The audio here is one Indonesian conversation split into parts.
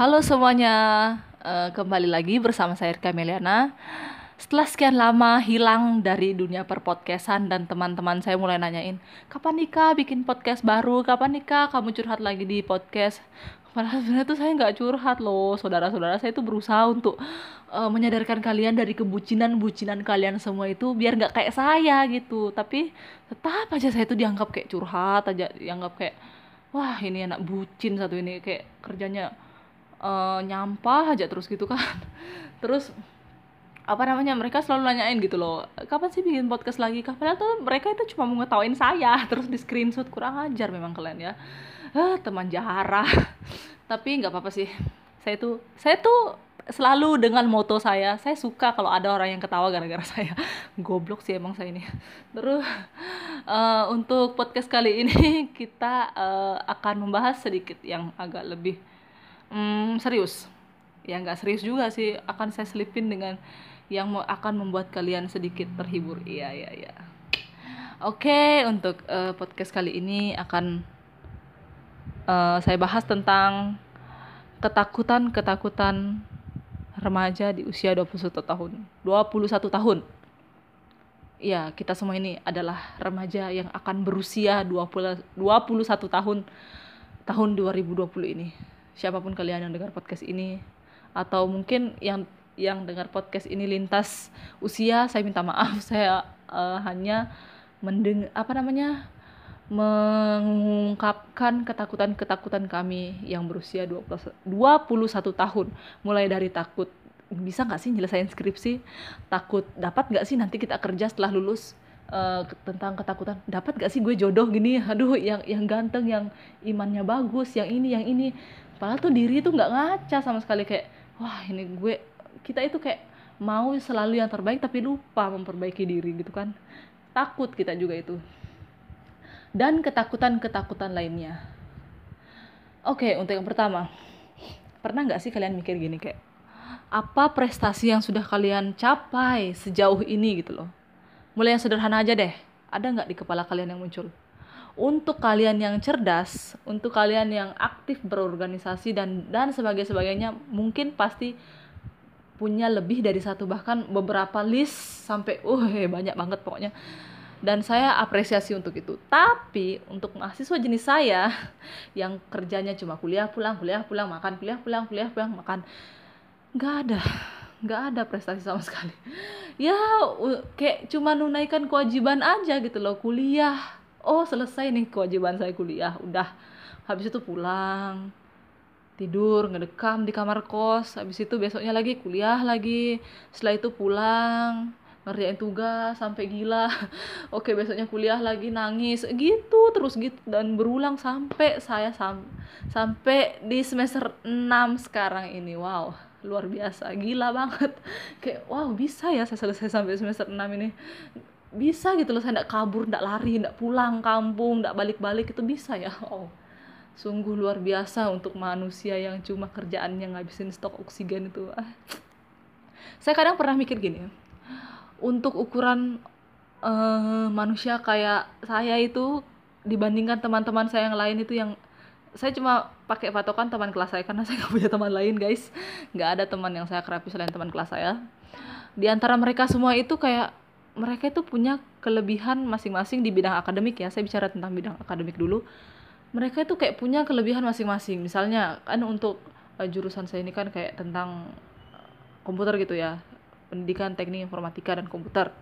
Halo semuanya, Eh, kembali lagi bersama saya Erka Meliana. Setelah sekian lama hilang dari dunia perpodcastan dan teman-teman saya mulai nanyain, kapan nikah bikin podcast baru, kapan nikah kamu curhat lagi di podcast. Padahal sebenarnya tuh saya nggak curhat loh, saudara-saudara saya tuh berusaha untuk eh, menyadarkan kalian dari kebucinan-bucinan kalian semua itu biar nggak kayak saya gitu. Tapi tetap aja saya tuh dianggap kayak curhat aja, dianggap kayak wah ini anak bucin satu ini kayak kerjanya eh, nyampah aja terus gitu kan. Terus apa namanya mereka selalu nanyain gitu loh kapan sih bikin podcast lagi? Kapan tuh mereka itu cuma mau ngetawain saya. Terus di screenshot kurang ajar memang kalian ya. Ah, teman jarah tapi nggak apa-apa sih. Saya tuh saya tuh selalu dengan moto saya. Saya suka kalau ada orang yang ketawa gara-gara saya. Goblok sih emang saya ini. Terus eh, untuk podcast kali ini kita eh, akan membahas sedikit yang agak lebih Hmm, serius. Ya nggak serius juga sih. Akan saya selipin dengan yang mau- akan membuat kalian sedikit terhibur. Iya, iya, iya. Oke, untuk eh, podcast kali ini akan eh, saya bahas tentang ketakutan-ketakutan remaja di usia 21 tahun. 21 tahun. Iya, kita semua ini adalah remaja yang akan berusia 20, 21 tahun tahun 2020 ini. Siapa pun kalian yang dengar podcast ini atau mungkin yang yang dengar podcast ini lintas usia, saya minta maaf. Saya eh, hanya mendeng apa namanya? mengungkapkan ketakutan-ketakutan kami yang berusia 20 21 tahun. Mulai dari takut bisa nggak sih nyelesain skripsi? Takut dapat nggak sih nanti kita kerja setelah lulus? Eh, tentang ketakutan dapat gak sih gue jodoh gini aduh yang yang ganteng yang imannya bagus yang ini yang ini padahal tuh diri tuh nggak ngaca sama sekali kayak wah ini gue kita itu kayak mau selalu yang terbaik tapi lupa memperbaiki diri gitu kan. Takut kita juga itu. Dan ketakutan-ketakutan lainnya. Oke untuk yang pertama. Pernah nggak sih kalian mikir gini kayak apa prestasi yang sudah kalian capai sejauh ini? gitu loh. Mulai yang sederhana aja deh. Ada nggak di kepala kalian yang muncul untuk kalian yang cerdas untuk kalian yang aktif berorganisasi dan dan sebagai sebagainya mungkin pasti punya lebih dari satu bahkan beberapa list sampai uh banyak banget pokoknya. Dan saya apresiasi untuk itu. Tapi untuk mahasiswa jenis saya yang kerjanya cuma kuliah pulang kuliah pulang makan kuliah pulang kuliah pulang makan nggak ada. Nggak ada prestasi sama sekali. Ya kayak cuma menunaikan kewajiban aja gitu loh. Kuliah oh selesai nih kewajiban saya kuliah. Udah. Habis itu pulang. Tidur ngedekam di kamar kos. Habis itu besoknya lagi kuliah lagi. Setelah itu pulang ngerjain tugas sampai gila. Oke besoknya kuliah lagi nangis. Gitu terus gitu dan berulang sampai saya sam sampai di semester 6 sekarang ini. Wow luar biasa. Gila banget. Kayak wow bisa ya saya selesai sampai semester 6 ini bisa gitu loh saya nggak kabur nggak lari nggak pulang kampung nggak balik-balik itu bisa ya. Oh sungguh luar biasa untuk manusia yang cuma kerjaannya ngabisin stok oksigen itu. Ah. saya kadang pernah mikir gini untuk ukuran eh, manusia kayak saya itu dibandingkan teman-teman saya yang lain itu yang saya cuma pakai patokan teman kelas saya karena saya nggak punya teman lain guys. Nggak ada teman yang saya kerapi selain teman kelas saya. Di antara mereka semua itu kayak mereka itu punya kelebihan masing-masing di bidang akademik ya. Saya bicara tentang bidang akademik dulu. Mereka itu kayak punya kelebihan masing-masing. Misalnya kan untuk eh, jurusan saya ini kan kayak tentang eh, komputer gitu ya. Pendidikan teknik informatika dan komputer.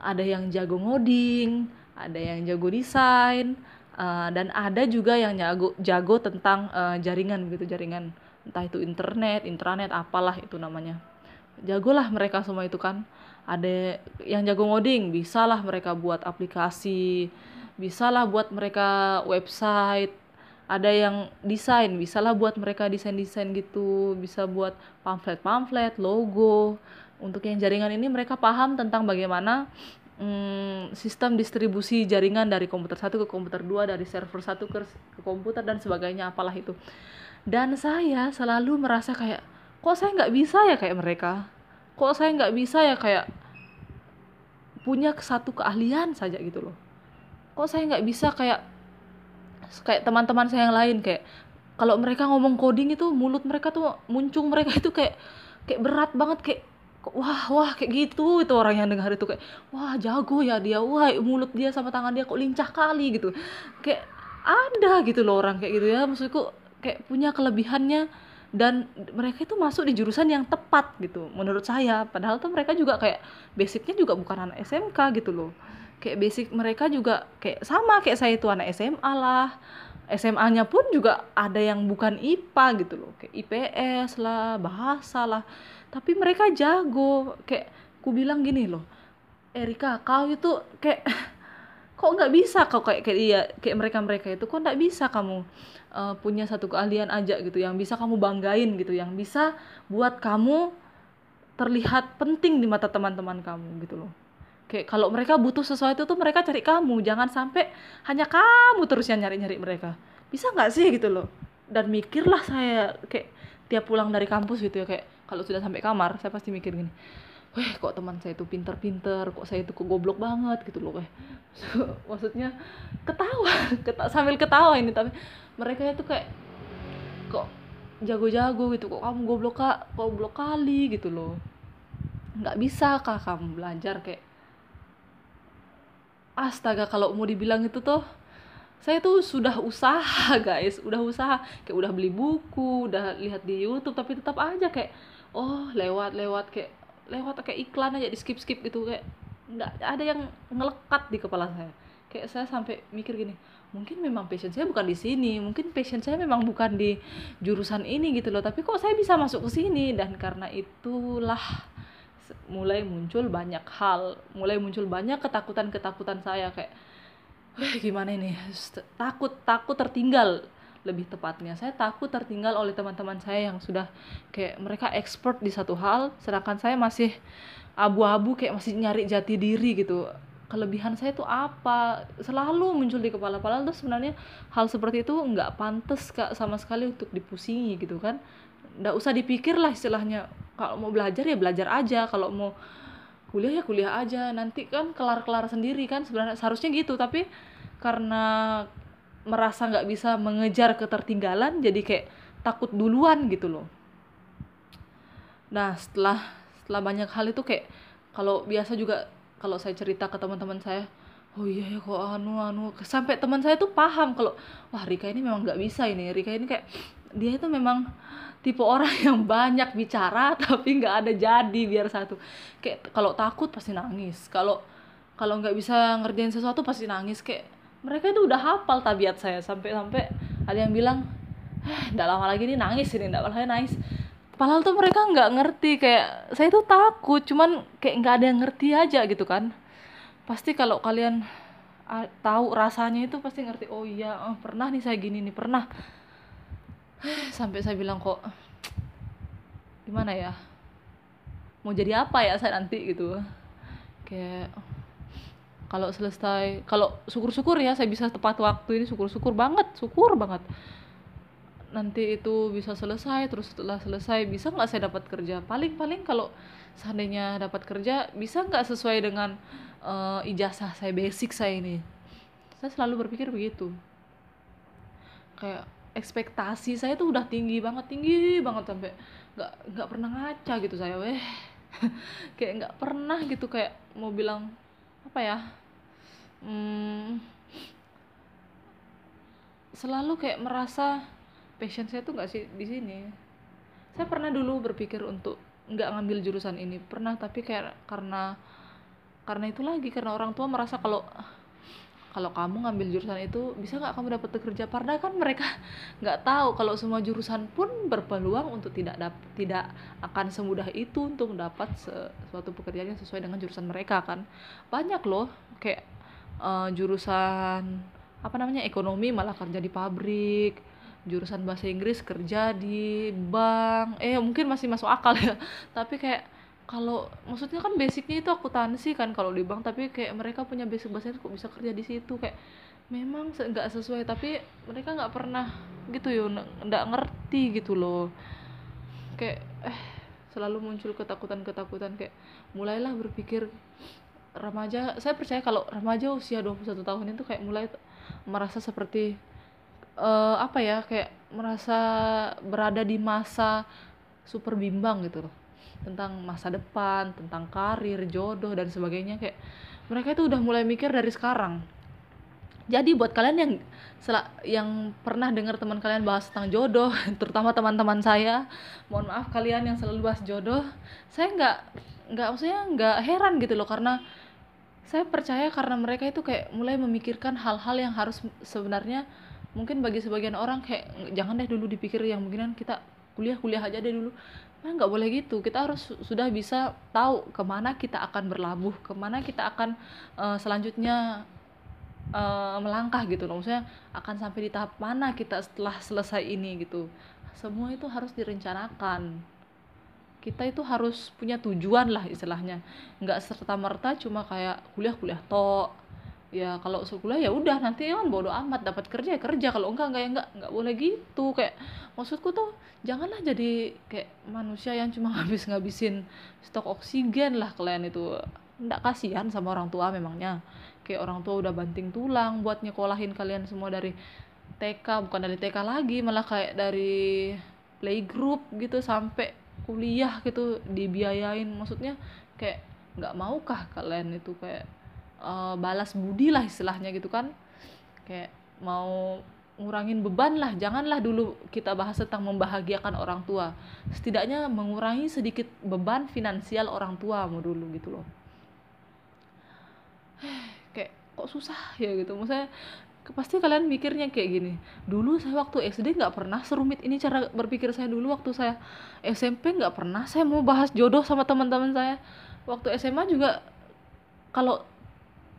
Ada yang jago ngoding ada yang jago desain eh, dan ada juga yang jago jago tentang eh, jaringan gitu jaringan. Entah itu internet intranet apalah itu namanya. Jagolah mereka semua itu kan ada yang jago ngoding bisalah mereka buat aplikasi bisalah buat mereka website. Ada yang desain bisalah buat mereka desain-desain gitu. Bisa buat pamflet-pamflet logo. Untuk yang jaringan ini mereka paham tentang bagaimana mm, sistem distribusi jaringan dari komputer satu ke komputer dua dari server satu ke, ke komputer dan sebagainya apalah itu. Dan saya selalu merasa kayak kok saya nggak bisa ya kayak mereka kok saya nggak bisa ya kayak punya satu keahlian saja gitu loh. Kok saya nggak bisa kayak kayak teman-teman saya yang lain kayak kalau mereka ngomong coding itu mulut mereka tuh muncung mereka itu kayak kayak berat banget kayak wah wah kayak gitu itu orang yang dengar itu kayak wah jago ya dia wah mulut dia sama tangan dia kok lincah kali gitu. Kayak ada gitu loh orang kayak gitu ya maksudku kayak punya kelebihannya dan mereka itu masuk di jurusan yang tepat gitu menurut saya. Padahal tuh mereka juga kayak basicnya juga bukan anak SMK gitu loh. Kayak basic mereka juga kayak sama kayak saya itu anak SMA lah. SMA-nya pun juga ada yang bukan IPA gitu loh. Kayak IPS lah bahasa lah. Tapi mereka jago. Kayak ku bilang gini loh Erika kau itu kayak kok nggak bisa kau kayak kayak dia kayak mereka mereka itu kok nggak bisa kamu uh, punya satu keahlian aja gitu yang bisa kamu banggain gitu yang bisa buat kamu terlihat penting di mata teman-teman kamu gitu loh. Kayak kalau mereka butuh sesuatu tuh mereka cari kamu jangan sampai hanya kamu terus yang nyari-nyari mereka. Bisa nggak sih gitu loh? Dan mikirlah saya kayak tiap pulang dari kampus gitu ya kayak kalau sudah sampai kamar saya pasti mikir gini weh kok teman saya itu pinter-pinter kok saya itu kok goblok banget gitu loh weh. Maksudnya ketawa keta sambil ketawa ini tapi mereka itu kayak kok jago-jago gitu kok kamu goblok kak goblok kali gitu loh. Nggak bisa kak kamu belajar kayak astaga kalau mau dibilang itu tuh saya tuh sudah usaha guys udah usaha kayak udah beli buku udah lihat di YouTube tapi tetap aja kayak oh lewat lewat kayak lewat kayak iklan aja di skip skip gitu kayak nggak ada yang ngelekat di kepala saya. Kayak saya sampai mikir gini mungkin memang passion saya bukan di sini mungkin passion saya memang bukan di jurusan ini gitu loh tapi kok saya bisa masuk ke sini? Dan karena itulah mulai muncul banyak hal mulai muncul banyak ketakutan ketakutan saya kayak gimana ini? Takut takut tertinggal lebih tepatnya. Saya takut tertinggal oleh teman-teman saya yang sudah kayak mereka expert di satu hal sedangkan saya masih abu-abu kayak masih nyari jati diri gitu. Kelebihan saya itu apa? Selalu muncul di kepala. Padahal tuh sebenarnya hal seperti itu nggak pantas kak sama sekali untuk dipusingi gitu kan. Nggak usah dipikir lah istilahnya. Kalau mau belajar ya belajar aja. Kalau mau kuliah ya kuliah aja. Nanti kan kelar-kelar sendiri kan sebenarnya. Seharusnya gitu. Tapi karena merasa nggak bisa mengejar ketertinggalan jadi kayak takut duluan gitu loh. Nah setelah setelah banyak hal itu kayak kalau biasa juga kalau saya cerita ke teman-teman saya oh iya ya kok anu anu. Sampai teman saya tuh paham kalau wah Rika ini memang nggak bisa ini. Rika ini kayak dia itu memang tipe orang yang banyak bicara tapi nggak ada jadi biar satu. Kayak kalau takut pasti nangis. Kalau kalau nggak bisa ngerjain sesuatu pasti nangis. Kayak mereka itu udah hafal tabiat saya sampai sampai ada yang bilang eh nggak lama lagi nih nangis ini nggak lama nangis. Padahal tuh mereka nggak ngerti kayak saya tuh takut cuman kayak nggak ada yang ngerti aja gitu kan. Pasti kalau kalian tahu rasanya itu pasti ngerti oh iya oh, pernah nih saya gini nih pernah. Sampai saya bilang kok gimana ya? Mau jadi apa ya saya nanti? Gitu. Kayak kalau selesai kalau syukur-syukur ya saya bisa tepat waktu ini syukur-syukur banget syukur banget. Nanti itu bisa selesai terus setelah selesai bisa nggak saya dapat kerja? Paling-paling kalau seandainya dapat kerja bisa nggak sesuai dengan uh, ijazah saya basic saya ini? Saya selalu berpikir begitu. Kayak ekspektasi saya tuh udah tinggi banget tinggi banget sampai nggak nggak pernah ngaca gitu saya weh. Kayak nggak pernah gitu kayak mau bilang apa ya hmm, selalu kayak merasa passion saya tuh nggak sih di sini. Saya pernah dulu berpikir untuk nggak ngambil jurusan ini. Pernah tapi kayak karena karena itu lagi karena orang tua merasa kalau kalau kamu ngambil jurusan itu bisa nggak kamu dapat kerja karena kan mereka nggak tahu kalau semua jurusan pun berpeluang untuk tidak dap tidak akan semudah itu untuk dapat suatu pekerjaan yang sesuai dengan jurusan mereka kan? Banyak loh kayak uh, jurusan apa namanya ekonomi malah kerja di pabrik jurusan bahasa Inggris kerja di bank eh mungkin masih masuk akal ya. Tapi kayak kalau maksudnya kan basicnya itu akuntansi kan kalau di bank tapi kayak mereka punya basic bahasa kok bisa kerja di situ? Kayak memang nggak sesuai tapi mereka nggak pernah gitu yo nggak ngerti gitu loh. Kayak eh selalu muncul ketakutan-ketakutan kayak mulailah berpikir remaja saya percaya kalau remaja usia 21 tahun itu kayak mulai merasa seperti uh, apa ya kayak merasa berada di masa super bimbang gitu loh tentang masa depan tentang karir jodoh dan sebagainya. Kayak mereka itu udah mulai mikir dari sekarang. Jadi buat kalian yang yang pernah dengar teman kalian bahas tentang jodoh terutama teman-teman saya mohon maaf kalian yang selalu bahas jodoh saya nggak nggak maksudnya nggak heran gitu loh. Karena saya percaya karena mereka itu kayak mulai memikirkan hal-hal yang harus sebenarnya mungkin bagi sebagian orang kayak jangan deh dulu dipikir yang mungkinan kita kuliah kuliah aja deh dulu nah nggak boleh gitu. Kita harus sudah bisa tahu ke mana kita akan berlabuh ke mana kita akan uh, selanjutnya uh, melangkah gitu loh. Maksudnya akan sampai di tahap mana kita setelah selesai ini gitu. Semua itu harus direncanakan. Kita itu harus punya tujuan lah istilahnya. Nggak serta merta cuma kayak kuliah kuliah to ya kalau kuliah ya udah nanti kan bodo amat dapat kerja ya kerja kalau enggak enggak ya enggak enggak boleh gitu. Kayak maksudku tuh janganlah jadi kayak manusia yang cuma habis ngabisin stok oksigen lah kalian itu. Enggak kasihan sama orang tua memangnya. Kayak orang tua udah banting tulang buat nyekolahin kalian semua dari TK bukan dari TK lagi malah kayak dari playgroup gitu sampai kuliah gitu dibiayain. Maksudnya kayak nggak maukah kalian itu kayak uh, balas budi lah istilahnya gitu kan. Kayak mau ngurangin beban lah janganlah dulu kita bahas tentang membahagiakan orang tua. Setidaknya mengurangi sedikit beban finansial orang tua mau dulu gitu loh. Kayak kok susah ya gitu. Maksudnya pasti kalian mikirnya kayak gini dulu saya waktu SD nggak pernah serumit ini cara berpikir saya dulu waktu saya SMP nggak pernah saya mau bahas jodoh sama teman-teman saya. Waktu SMA juga kalau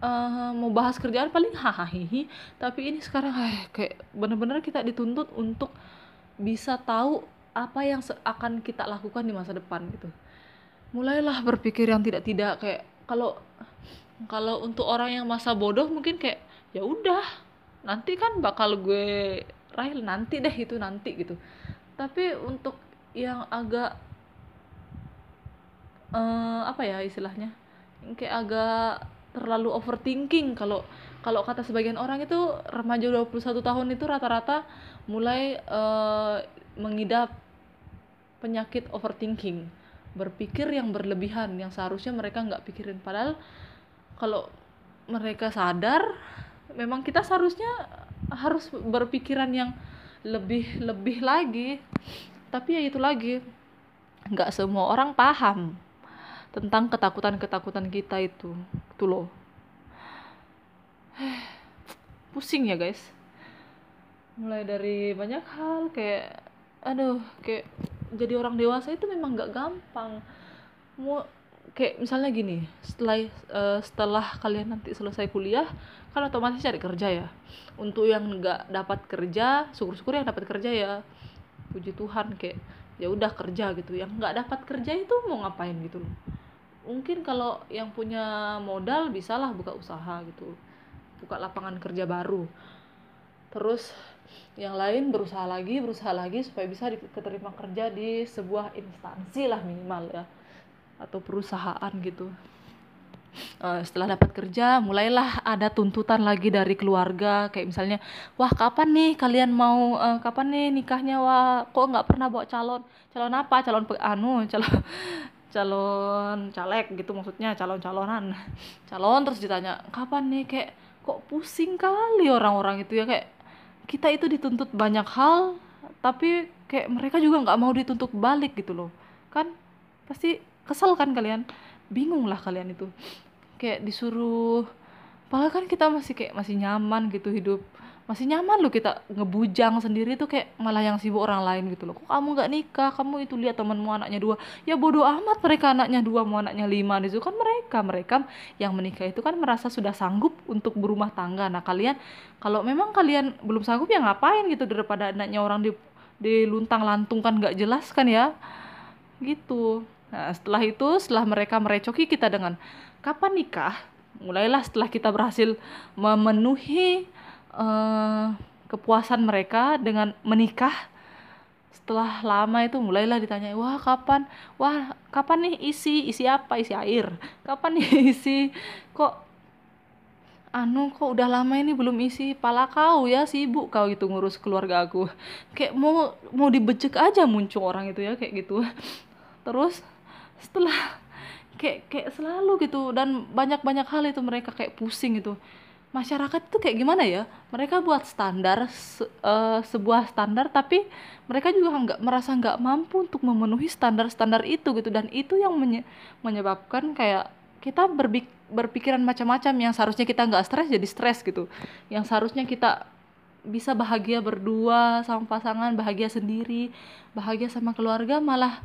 uh, mau bahas kerjaan paling hahaha tapi ini sekarang eh, kayak bener-bener kita dituntut untuk bisa tahu apa yang akan kita lakukan di masa depan gitu. Mulailah berpikir yang tidak-tidak kayak kalau kalau untuk orang yang masa bodoh mungkin kayak ya udah nanti kan bakal gue rail nanti deh itu nanti gitu. Tapi untuk yang agak uh, apa ya istilahnya kayak agak terlalu overthinking. Kalau kalau kata sebagian orang itu remaja 21 tahun itu rata-rata mulai uh, mengidap penyakit overthinking. Berpikir yang berlebihan yang seharusnya mereka nggak pikirin. Padahal kalau mereka sadar memang kita seharusnya harus berpikiran yang lebih lebih lagi. Tapi ya itu lagi nggak semua orang paham tentang ketakutan-ketakutan kita itu itu loh. Pusing ya guys. Mulai dari banyak hal kayak aduh kayak jadi orang dewasa itu memang nggak gampang. Mau kayak misalnya gini setelah uh, setelah kalian nanti selesai kuliah kan otomatis cari kerja ya. Untuk yang nggak dapat kerja syukur-syukur yang dapat kerja ya. Puji Tuhan kayak ya udah kerja gitu. Yang nggak dapat kerja itu mau ngapain gitu loh mungkin kalau yang punya modal bisalah buka usaha gitu. Buka lapangan kerja baru. Terus yang lain berusaha lagi berusaha lagi supaya bisa diterima kerja di sebuah instansi lah minimal ya. Atau perusahaan gitu. Uh, setelah dapat kerja mulailah ada tuntutan lagi dari keluarga. Kayak misalnya wah kapan nih kalian mau uh, kapan nih nikahnya? Wah kok nggak pernah bawa calon? Calon apa? Calon anu calon calon caleg gitu maksudnya calon calonan calon terus ditanya kapan nih? Kayak kok pusing kali orang-orang itu ya? Kayak kita itu dituntut banyak hal tapi kayak mereka juga nggak mau dituntut balik gitu loh. Kan pasti kesel kan kalian? Bingung lah kalian itu. Kayak disuruh padahal kan kita masih kayak masih nyaman gitu hidup masih nyaman loh kita ngebujang sendiri tuh kayak malah yang sibuk orang lain gitu loh. Kok kamu nggak nikah? Kamu itu lihat temanmu anaknya dua. Ya bodoh amat mereka anaknya dua mau anaknya lima itu kan mereka mereka yang menikah itu kan merasa sudah sanggup untuk berumah tangga. Nah kalian kalau memang kalian belum sanggup ya ngapain gitu daripada anaknya orang di luntang lantung kan nggak jelas kan ya? Gitu. Nah, setelah itu, setelah mereka merecoki kita dengan kapan nikah, mulailah setelah kita berhasil memenuhi uh, kepuasan mereka dengan menikah. Setelah lama itu mulailah ditanya, wah kapan, wah kapan nih isi, isi apa, isi air, kapan nih isi, kok anu kok udah lama ini belum isi? Pala kau ya sibuk kau gitu ngurus keluarga aku. Kayak mau mau dibecek aja muncul orang itu ya kayak gitu. Terus setelah kayak kayak selalu gitu dan banyak banyak hal itu mereka kayak pusing gitu masyarakat itu kayak gimana ya? Mereka buat standar se uh, sebuah standar tapi mereka juga nggak merasa nggak mampu untuk memenuhi standar-standar itu gitu. Dan itu yang menye menyebabkan kayak kita berpik berpikiran macam-macam. Yang seharusnya kita nggak stres jadi stres gitu. Yang seharusnya kita bisa bahagia berdua sama pasangan bahagia sendiri bahagia sama keluarga malah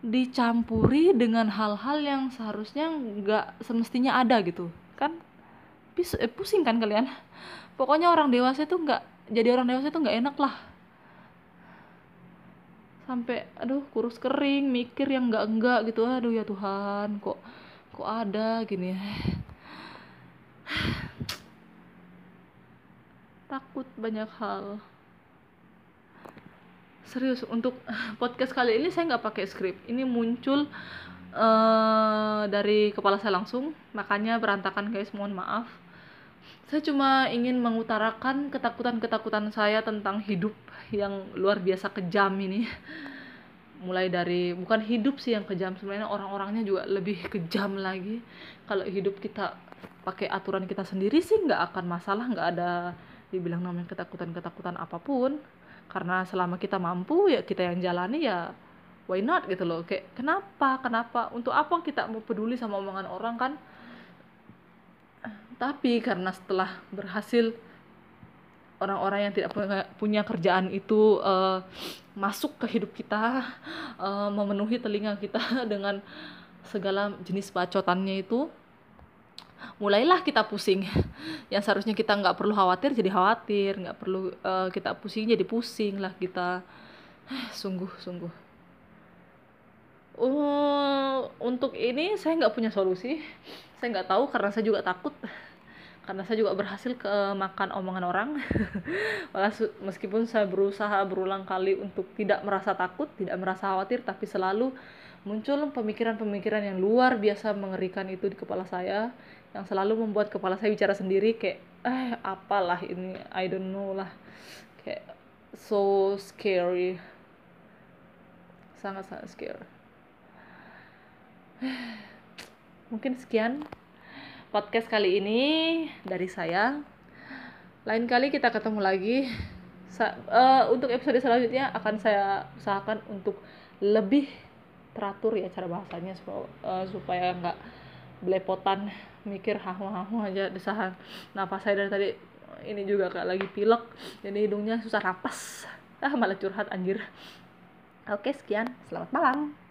dicampuri dengan hal-hal yang seharusnya nggak semestinya ada gitu. Kan pusing kan kalian? Pokoknya orang dewasa itu nggak jadi orang dewasa itu nggak enak lah. Sampai aduh kurus kering mikir yang nggak enggak gitu. Aduh ya Tuhan kok kok ada gini takut banyak hal. Serius untuk podcast kali ini saya nggak pakai skrip. Ini muncul uh, dari kepala saya langsung. Makanya berantakan guys. Mohon maaf saya cuma ingin mengutarakan ketakutan-ketakutan saya tentang hidup yang luar biasa kejam ini. Mulai dari bukan hidup sih yang kejam sebenarnya orang-orangnya juga lebih kejam lagi. Kalau hidup kita pakai aturan kita sendiri sih nggak akan masalah nggak ada dibilang namanya ketakutan-ketakutan apa pun. Karena selama kita mampu ya kita yang jalani ya why not gitu loh. Kayak kenapa? Kenapa? Untuk apa kita mau peduli sama omongan orang kan tapi karena setelah berhasil orang-orang yang tidak punya, kerjaan itu uh, masuk ke hidup kita uh, memenuhi telinga kita dengan segala jenis bacotannya itu mulailah kita pusing. Yang seharusnya kita nggak perlu khawatir jadi khawatir. Nggak perlu uh, kita pusing jadi pusing lah kita. Sungguh sungguh. Uh, untuk ini saya nggak punya solusi. Saya nggak tahu karena saya juga takut karena saya juga berhasil ke makan omongan orang. Meskipun saya berusaha berulang kali untuk tidak merasa takut tidak merasa khawatir tapi selalu muncul pemikiran-pemikiran yang luar biasa mengerikan itu di kepala saya yang selalu membuat kepala saya bicara sendiri kayak eh apalah ini? I don't know lah. Kayak so scary. Sangat sangat scary. Mungkin sekian podcast kali ini dari saya. Lain kali kita ketemu lagi. Sa uh, untuk episode selanjutnya akan saya usahakan untuk lebih teratur ya cara bahasanya supaya, uh, supaya nggak belepotan mikir hahu-hahu aja desahan nafas saya dari tadi ini juga kayak lagi pilek jadi hidungnya susah napas ah malah curhat anjir. Oke sekian. Selamat malam